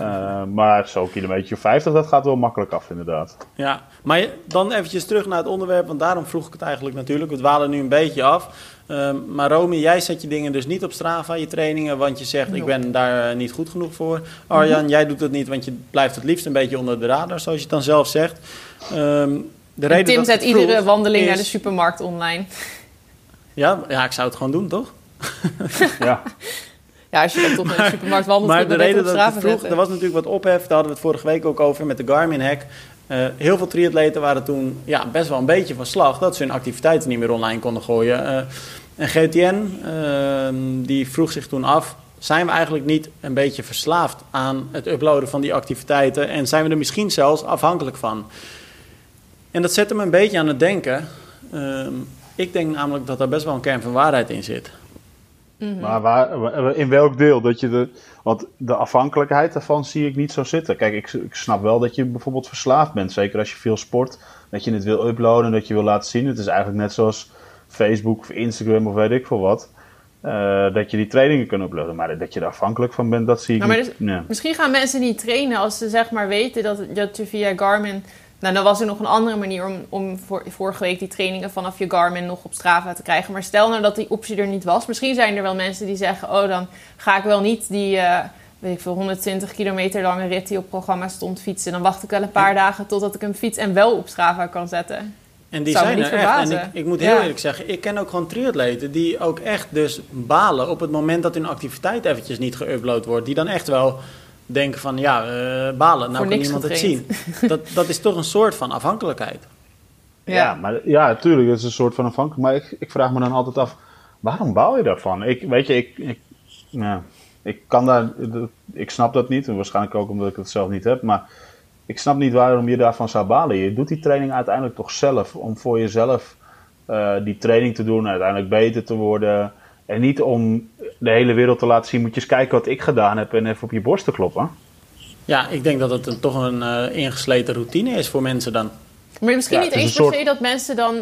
Uh, maar zo'n kilometer 50, dat gaat wel makkelijk af inderdaad. Ja, maar dan eventjes terug naar het onderwerp, want daarom vroeg ik het eigenlijk natuurlijk. We dwalen nu een beetje af. Uh, maar Romy, jij zet je dingen dus niet op Strava, je trainingen, want je zegt ik ben daar niet goed genoeg voor. Arjan, jij doet het niet, want je blijft het liefst een beetje onder de radar, zoals je het dan zelf zegt. Um, de reden Tim zet iedere wandeling naar de supermarkt online. Ja, ja, ik zou het gewoon doen, toch? ja. Ja, als je dan toch naar de supermarkt wandelt, maar de reden dat vroeg, er was natuurlijk wat ophef, daar hadden we het vorige week ook over met de Garmin-hack. Uh, heel veel triatleten waren toen ja, best wel een beetje van slag dat ze hun activiteiten niet meer online konden gooien. Uh, en GTN ehm, die vroeg zich toen af, zijn we eigenlijk niet een beetje verslaafd aan het uploaden van die activiteiten en zijn we er misschien zelfs afhankelijk van? En dat zette me een beetje aan het denken. Ehm, ik denk namelijk dat daar best wel een kern van waarheid in zit. Mhm. Maar waar, in welk deel? Dat je de, want de afhankelijkheid daarvan zie ik niet zo zitten. Kijk, ik, ik snap wel dat je bijvoorbeeld verslaafd bent. Zeker als je veel sport. Dat je het wil uploaden, dat je wil laten zien. Het is eigenlijk net zoals Facebook of Instagram of weet ik veel wat. Uh, dat je die trainingen kunt uploaden. Maar dat je er afhankelijk van bent, dat zie ik nou, niet. Misschien gaan mensen niet trainen als ze zeg maar weten dat, dat je via Garmin nou, dan was er nog een andere manier om, om voor, vorige week die trainingen vanaf je Garmin nog op Strava te krijgen. Maar stel nou dat die optie er niet was. Misschien zijn er wel mensen die zeggen: Oh, dan ga ik wel niet die uh, weet ik veel, 120 kilometer lange rit die op programma stond fietsen. Dan wacht ik wel een paar dagen totdat ik hem fiets en wel op Strava kan zetten. En die zijn er echt. En ik, ik moet heel eerlijk zeggen, ik ken ook gewoon triatleten die ook echt dus balen op het moment dat hun activiteit eventjes niet geüpload wordt. Die dan echt wel denken van ja, uh, balen, nou kan niemand het zien. Dat, dat is toch een soort van afhankelijkheid. Ja, ja maar ja, natuurlijk, het is een soort van afhankelijkheid. Maar ik, ik vraag me dan altijd af, waarom bouw je daarvan? Ik, weet je, ik, ik, ja, ik kan daar, ik snap dat niet. En waarschijnlijk ook omdat ik het zelf niet heb. Maar ik snap niet waarom je daarvan zou balen. Je doet die training uiteindelijk toch zelf. Om voor jezelf uh, die training te doen, uiteindelijk beter te worden. En niet om de hele wereld te laten zien, moet je eens kijken wat ik gedaan heb en even op je borst te kloppen. Ja, ik denk dat het een, toch een uh, ingesleten routine is voor mensen dan. Maar misschien niet eens per se dat mensen dan,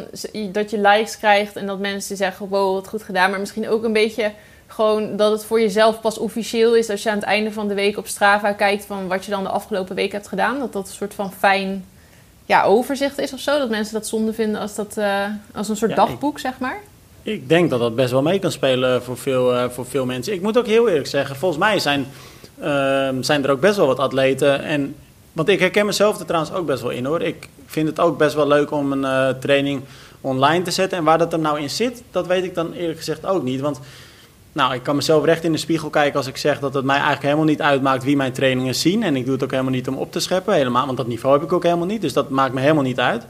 dat je likes krijgt en dat mensen zeggen, wow, wat goed gedaan. Maar misschien ook een beetje gewoon dat het voor jezelf pas officieel is als je aan het einde van de week op Strava kijkt van wat je dan de afgelopen week hebt gedaan. Dat dat een soort van fijn ja, overzicht is of zo. Dat mensen dat zonde vinden als, dat, uh, als een soort dagboek, zeg maar. Ik denk dat dat best wel mee kan spelen voor veel, uh, voor veel mensen. Ik moet ook heel eerlijk zeggen, volgens mij zijn, uh, zijn er ook best wel wat atleten. En, want ik herken mezelf er trouwens ook best wel in hoor. Ik vind het ook best wel leuk om een uh, training online te zetten. En waar dat er nou in zit, dat weet ik dan eerlijk gezegd ook niet. Want nou, ik kan mezelf recht in de spiegel kijken als ik zeg dat het mij eigenlijk helemaal niet uitmaakt wie mijn trainingen zien. En ik doe het ook helemaal niet om op te scheppen, helemaal, want dat niveau heb ik ook helemaal niet. Dus dat maakt me helemaal niet uit.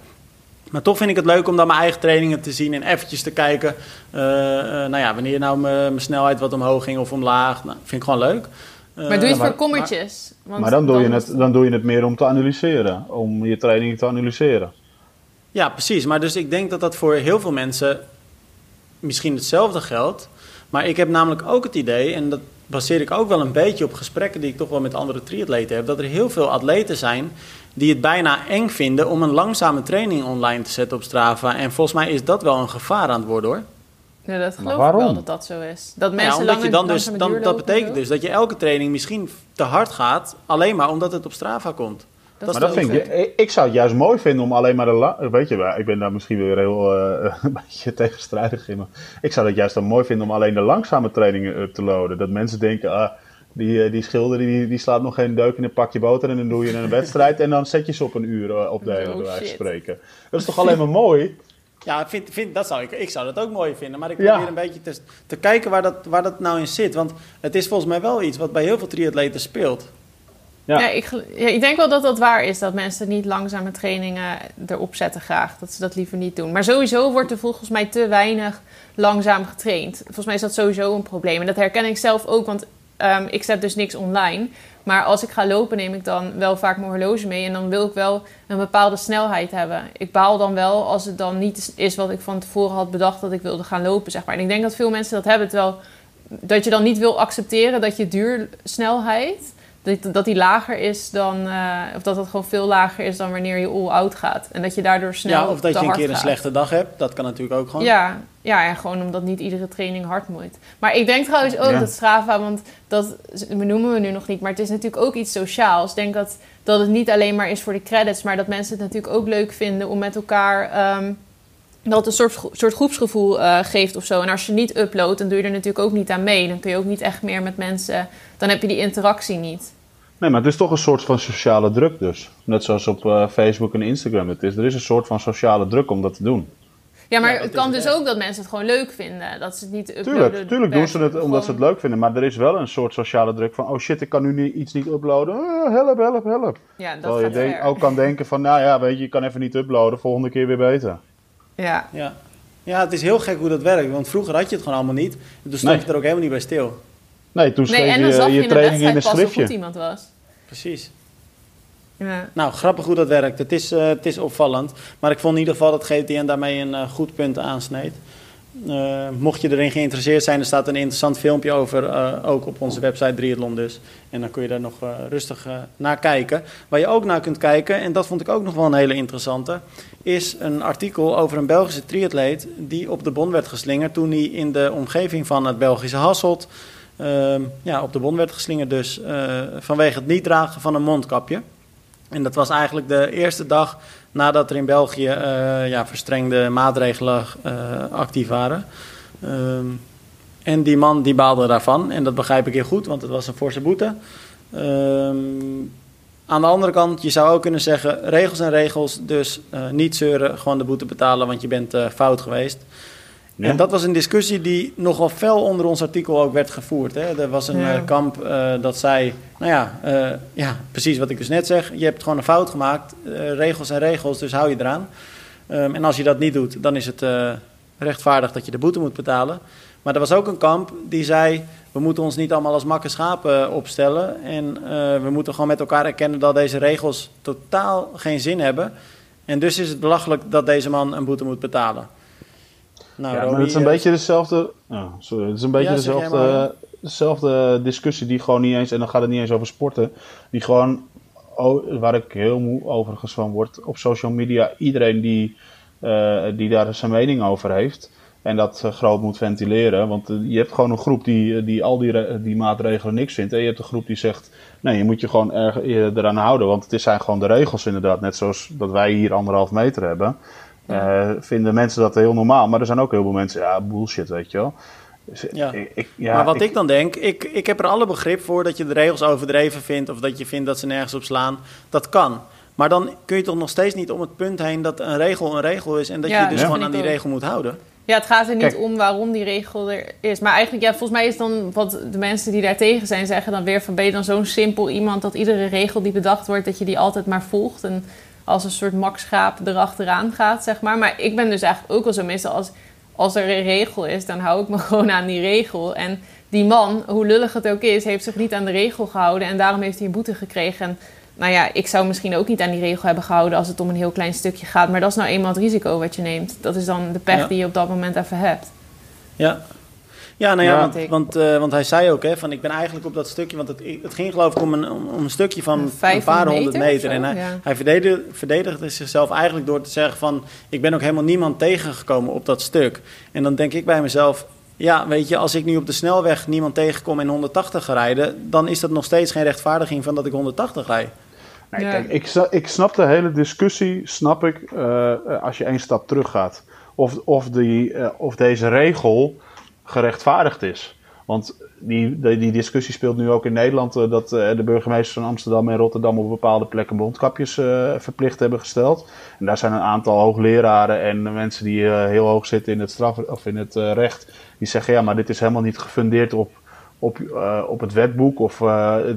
Maar toch vind ik het leuk om dan mijn eigen trainingen te zien en eventjes te kijken. Uh, uh, nou ja, wanneer nou mijn snelheid wat omhoog ging of omlaag. Nou, vind ik gewoon leuk. Maar doe je het maar- voor kommetjes? Want maar dan doe, je het, dan doe je het meer om te analyseren. Om je training te analyseren. Ja, precies. Maar dus ik denk dat dat voor heel veel mensen misschien hetzelfde geldt. Maar ik heb namelijk ook het idee, en dat baseer ik ook wel een beetje op gesprekken die ik toch wel met andere triatleten heb, dat er heel veel atleten zijn die het bijna eng vinden om een langzame training online te zetten op Strava. En volgens mij is dat wel een gevaar aan het worden hoor. Ja, dat geloof ik waarom? wel dat dat zo is. Dat Nou ja, mensen omdat langer je dan dus, dan, dat betekent dus dat je elke training misschien te hard gaat, alleen maar omdat het op Strava komt. Dat Maar dat vind ik, ik, ik zou het juist mooi vinden om alleen maar de... la- Weet je wel, ik ben daar misschien weer heel eh, een beetje tegenstrijdig in. Maar ik zou dat juist dan mooi vinden om alleen de langzame trainingen up te loaden. Dat mensen denken, ah, die, eh, die schilder die, die slaat nog geen deuk in een pakje boter. En dan doe je een wedstrijd en dan zet je ze op een uur eh, Oh, bij wijze van shit. spreken. Dat is toch alleen maar mooi? Ja, vind, vind, dat zou ik, ik zou dat ook mooi vinden. Maar ik Ja. probeer een beetje te, te kijken waar dat, waar dat nou in zit. Want het is volgens mij wel iets wat bij heel veel triatleten speelt. Ja. Ik, ja, ik denk wel dat dat waar is. Dat mensen niet langzame trainingen erop zetten graag. Dat ze dat liever niet doen. Maar sowieso wordt er volgens mij te weinig langzaam getraind. Volgens mij is dat sowieso een probleem. En dat herken ik zelf ook. Want ehm, ik zet dus niks online. Maar als ik ga lopen neem ik dan wel vaak mijn horloge mee. En dan wil ik wel een bepaalde snelheid hebben. Ik baal dan wel als het dan niet is wat ik van tevoren had bedacht dat ik wilde gaan lopen. Zeg maar. En ik denk dat veel mensen dat hebben. Terwijl dat je dan niet wil accepteren dat je duursnelheid dat, dat die lager is dan, eh, of dat het gewoon veel lager is dan wanneer je all-out gaat. En dat je daardoor snel Ja, of dat te je een keer een slechte dag hebt. Dat kan natuurlijk ook gewoon. Ja, ja, en gewoon omdat niet iedere training hard moet. Maar ik denk trouwens ook Ja. dat Strava, want dat benoemen we nu nog niet, maar het is natuurlijk ook iets sociaals. Ik denk dat, dat het niet alleen maar is voor de credits, maar dat mensen het natuurlijk ook leuk vinden om met elkaar. ehm, dat het een soort, soort groepsgevoel eh, geeft of zo. En als je niet uploadt, dan doe je er natuurlijk ook niet aan mee. Dan kun je ook niet echt meer met mensen. Dan heb je die interactie niet. Nee, maar het is toch een soort van sociale druk dus. Net zoals op eh, Facebook en Instagram het is. Er is een soort van sociale druk om dat te doen. Ja, maar Ja, het kan dus echt. ook dat mensen het gewoon leuk vinden. Dat ze het niet uploaden. Tuurlijk, tuurlijk doen ze het omdat ze het leuk vinden. Maar er is wel een soort sociale druk van... Oh shit, ik kan nu niet, iets niet uploaden. Ah, help, help, help. Ja, dat Terwijl je gaat denk- ver. ook kan denken van... Nou ja, weet je, je kan even niet uploaden. Volgende keer weer beter. Ja. Ja. ja, het is heel gek hoe dat werkt. Want vroeger had je het gewoon allemaal niet. En toen stond Nee. je er ook helemaal niet bij stil. Nee, toen schreef zag je je je in de training in een hoe goed schriftje. iemand was. Precies. Ja. Nou, grappig hoe dat werkt. Het is, eh, het is opvallend. Maar ik vond in ieder geval dat GTN daarmee een eh, goed punt aansneed. Eh, mocht je erin geïnteresseerd zijn, er staat een interessant filmpje over, eh, ook op onze website Triathlon dus. En dan kun je daar nog eh, rustig eh, naar kijken. Waar je ook naar kunt kijken, en dat vond ik ook nog wel een hele interessante, is een artikel over een Belgische triatleet die op de bon werd geslingerd toen hij in de omgeving van het Belgische Hasselt ja, op de bon werd geslingerd dus eh, vanwege het niet dragen van een mondkapje. En dat was eigenlijk de eerste dag nadat er in België eh, ja, verstrengde maatregelen eh, actief waren. Ehm, en die man die baalde daarvan. En dat begrijp ik heel goed, want het was een forse boete. Ehm, aan de andere kant, je zou ook kunnen zeggen, regels en regels. Dus niet zeuren, gewoon de boete betalen, want je bent fout geweest. Ja. En dat was een discussie die nogal fel onder ons artikel ook werd gevoerd. Hè. Er was een Ja. eh, kamp eh, dat zei, nou ja, eh, ja, precies wat ik dus net zeg. Je hebt gewoon een fout gemaakt, eh, regels en regels, dus hou je eraan. Ehm, en als je dat niet doet, dan is het eh, rechtvaardig dat je de boete moet betalen. Maar er was ook een kamp die zei, we moeten ons niet allemaal als makke schapen opstellen. En eh, we moeten gewoon met elkaar erkennen dat deze regels totaal geen zin hebben. En dus is het belachelijk dat deze man een boete moet betalen. Nou, ja, maar het is een eh, beetje dezelfde... Oh, sorry, het is een beetje Ja, dezelfde, maar. dezelfde discussie die gewoon niet eens... En dan gaat het niet eens over sporten. Die gewoon, oh, waar ik heel moe overigens van word... Op social media, iedereen die, eh, die daar zijn mening over heeft... En dat eh, groot moet ventileren. Want je hebt gewoon een groep die, die al die, die maatregelen niks vindt. En je hebt een groep die zegt: nee, je moet je gewoon erg, je eraan houden. Want het zijn gewoon de regels, inderdaad. Net zoals dat wij hier anderhalf meter hebben. Eh, vinden mensen dat heel normaal. Maar er zijn ook heel veel mensen, ja, bullshit, weet je wel. Dus, Ja. ik, ik- ja, maar wat ik, ik- dan denk, ik, ik heb er alle begrip voor dat je de regels overdreven vindt of dat je vindt dat ze nergens op slaan. Dat kan. Maar dan kun je toch nog steeds niet om het punt heen dat een regel een regel is en dat Ja, je dus ja. gewoon aan die regel moet houden. Ja, het gaat er niet Kijk. om waarom die regel er is. Maar eigenlijk, ja, volgens mij is dan wat de mensen die daar tegen zijn, zeggen dan weer van ben je dan zo'n simpel iemand dat iedere regel die bedacht wordt, dat je die altijd maar volgt. En als een soort makschaap erachteraan gaat, zeg maar. Maar ik ben dus eigenlijk ook wel zo meestal als, als er een regel is, dan hou ik me gewoon aan die regel. En die man, hoe lullig het ook is, heeft zich niet aan de regel gehouden. En daarom heeft hij een boete gekregen. En nou ja, ik zou misschien ook niet aan die regel hebben gehouden als het om een heel klein stukje gaat. Maar dat is nou eenmaal het risico wat je neemt. Dat is dan de pech Ja. die je op dat moment even hebt. Ja. Ja, nou ja, Ja. want, want, eh, want hij zei ook, hè, van ik ben eigenlijk op dat stukje, want het, het ging geloof ik om een, om, een stukje van een 500 paar honderd meter of meter. zo, En hij, ja. hij verdedigde, verdedigde zichzelf eigenlijk door te zeggen van, ik ben ook helemaal niemand tegengekomen op dat stuk. En dan denk ik bij mezelf, ja, weet je, als ik nu op de snelweg niemand tegenkom en 180 ga rijden, dan is dat nog steeds geen rechtvaardiging van dat ik 180 rijd. Nee, Ja. kijk, ik, ik snap de hele discussie, snap ik, eh, als je één stap terug gaat. Of, of, die, eh, of deze regel gerechtvaardigd is. Want die, die, die discussie speelt nu ook in Nederland, eh, dat eh, de burgemeesters van Amsterdam en Rotterdam op bepaalde plekken mondkapjes eh, verplicht hebben gesteld. En daar zijn een aantal hoogleraren en mensen die heel hoog zitten in het, straf, of in het recht, die zeggen ja, maar dit is helemaal niet gefundeerd op, op, op het wetboek. Of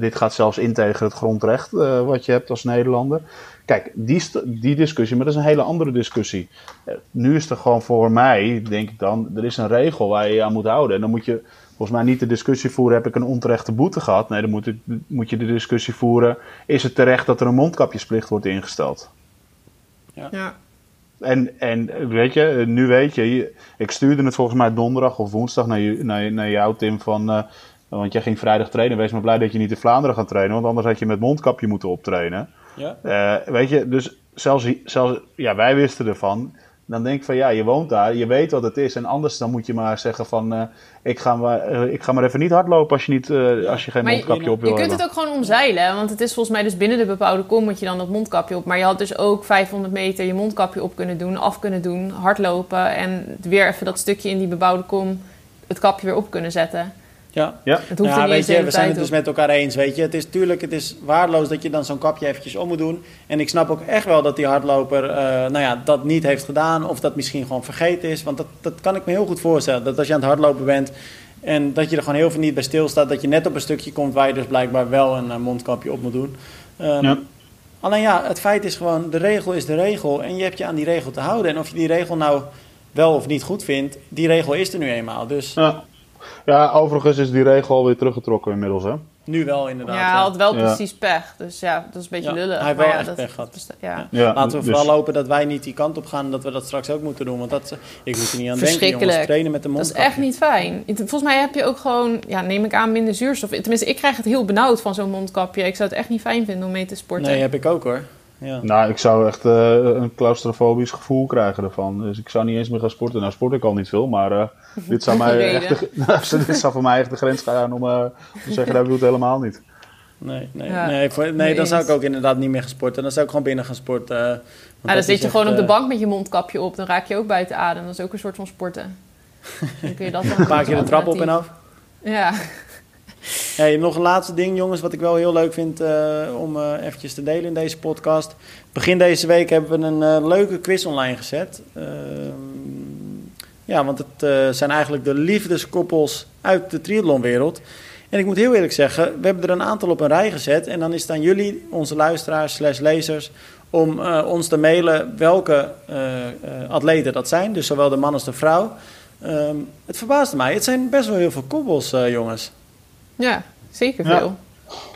dit gaat zelfs in tegen het grondrecht wat je hebt als Nederlander. Kijk, die, die discussie, maar dat is een hele andere discussie. Eh, nu is er gewoon voor mij, denk ik dan, er is een regel waar je je aan moet houden. En dan moet je volgens mij niet de discussie voeren, heb ik een onterechte boete gehad? Nee, dan moet, het- moet je de discussie voeren, is het terecht dat er een mondkapjesplicht wordt ingesteld? Ja. En, en weet je, nu weet je, ik stuurde het volgens mij donderdag of woensdag naar, je, naar, je- naar jou, Tim, van, eh, want jij ging vrijdag trainen. Wees maar blij dat je niet in Vlaanderen gaat trainen, want anders had je met mondkapje moeten optrainen. Ja? Eh, weet je, dus zelfs, zelfs ja, wij wisten ervan. Dan denk ik van ja, je woont daar, je weet wat het is. En anders dan moet je maar zeggen van eh, ik, ga maar, eh, ik ga maar even niet hardlopen als je, niet, als je geen Maar je- mondkapje op wil Je kunt hebben. het ook gewoon omzeilen, want het is volgens mij dus binnen de bepaalde kom moet je dan dat mondkapje op. Maar je had dus ook 500 meter je mondkapje op kunnen doen, af kunnen doen, hardlopen en weer even dat stukje in die bebouwde kom het kapje weer op kunnen zetten. Ja. Ja, Het hoeft ja, niet weet je, we zijn het dus op. met elkaar eens, weet je. Het is tuurlijk, het is waardeloos dat je dan zo'n kapje eventjes om moet doen. En ik snap ook echt wel dat die hardloper, eh, nou ja, dat niet heeft gedaan. Of dat misschien gewoon vergeten is. Want dat, dat kan ik me heel goed voorstellen. Dat als je aan het hardlopen bent en dat je er gewoon heel veel niet bij stilstaat. Dat je net op een stukje komt waar je dus blijkbaar wel een eh, mondkapje op moet doen. Ehm, Ja. Alleen ja, het feit is gewoon, de regel is de regel. En je hebt je aan die regel te houden. En of je die regel nou wel of niet goed vindt, die regel is er nu eenmaal. Dus Ja. Ja, overigens is die regel alweer teruggetrokken inmiddels. Hè? nu wel inderdaad. Ja, hij had wel Ja. precies pech, dus ja, dat is een beetje Ja, lullig. hij heeft wel ja, echt dat, pech gehad. ja. Ja, Laten we dus- vooral hopen dat wij niet die kant op gaan en dat we dat straks ook moeten doen. Want dat, ik moet er niet aan denken, jongens. Trainen met de Dat is echt niet fijn. Volgens mij heb je ook gewoon, ja, neem ik aan, minder zuurstof. Tenminste, ik krijg het heel benauwd van zo'n mondkapje. Ik zou het echt niet fijn vinden om mee te sporten. Nee, heb ik ook hoor. Ja. Nou, ik zou echt eh, een claustrofobisch gevoel krijgen ervan. Dus ik zou niet eens meer gaan sporten. Nou, sport ik al niet veel, maar eh, dit, zou mij echt de, nou, dit zou voor mij echt de grens gaan om, eh, om te zeggen, dat doe het helemaal niet. Nee, nee, Ja, nee, voor- nee dan zou ik ook inderdaad niet meer gaan sporten. Dan zou ik gewoon binnen gaan sporten. want Ja, dan dat zit je echt, gewoon op de bank met je mondkapje op. Dan raak je ook buiten adem. Dat is ook een soort van sporten. Dan kun je dat dan Maak je de trap op en af. Ja. Hey, nog een laatste ding, jongens, wat ik wel heel leuk vind eh, om eh eventjes te delen in deze podcast. Begin deze week hebben we een eh, leuke quiz online gezet. Ehm, ja, want het zijn eigenlijk de liefdeskoppels uit de triathlonwereld. En ik moet heel eerlijk zeggen, we hebben er een aantal op een rij gezet. En dan is het aan jullie, onze luisteraars slash lezers, om ons te mailen welke atleten dat zijn. Dus zowel de man als de vrouw. Ehm, het verbaasde mij, het zijn best wel heel veel koppels, jongens. Ja, zeker Ja. veel.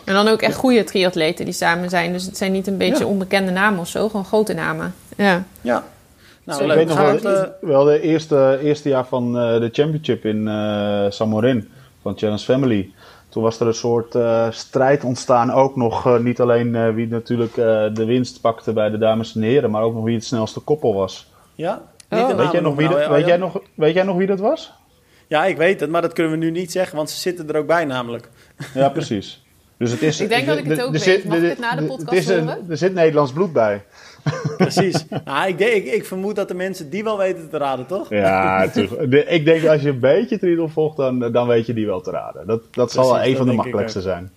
En dan ook echt goede triatleten die samen zijn. Dus het zijn niet een beetje Ja. onbekende namen of zo. Gewoon grote namen. Ja. Ja. Nou, ik leuk. weet nog wel, het, eh, wel de eerste, eerste jaar van eh, de championship in eh Samorin van Challenge Family. Toen was er een soort eh, strijd ontstaan. Ook nog eh, niet alleen eh, wie natuurlijk eh, de winst pakte bij de dames en heren, maar ook nog wie het snelste koppel was. ja? Oh. Weet jij, nog wie dat, nou, weet, jij nog, weet jij nog wie dat was? Ja, ik weet het, maar dat kunnen we nu niet zeggen, want ze zitten er ook bij namelijk. Ja, precies. Dus het is, Ik denk dat ik het ook weet. zit- Mag ik het na de podcast een- horen? Er zit Nederlands bloed bij. Precies. nou, ik, denk, ik, ik vermoed dat de mensen die wel weten te raden, toch? Ja, natuurlijk. De- Ik denk als je een beetje triathlon volgt, dan, dan weet je die wel te raden. Dat, dat zal wel Precies, een van dat de makkelijkste zijn.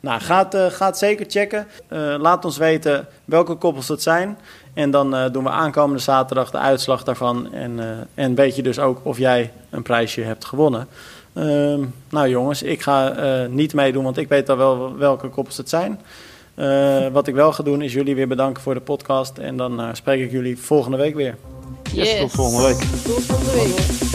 Nou, gaat, eh, gaat zeker checken. Eh, laat ons weten welke koppels het zijn. En dan eh, doen we aankomende zaterdag de uitslag daarvan. En, eh, en weet je dus ook of jij een prijsje hebt gewonnen. Ehm, nou jongens, ik ga eh, niet meedoen, want ik weet al wel welke koppels het zijn. Eh, wat ik wel ga doen is jullie weer bedanken voor de podcast. En dan eh, spreek ik jullie volgende week weer. Yes, tot volgende week. Tot volgende week.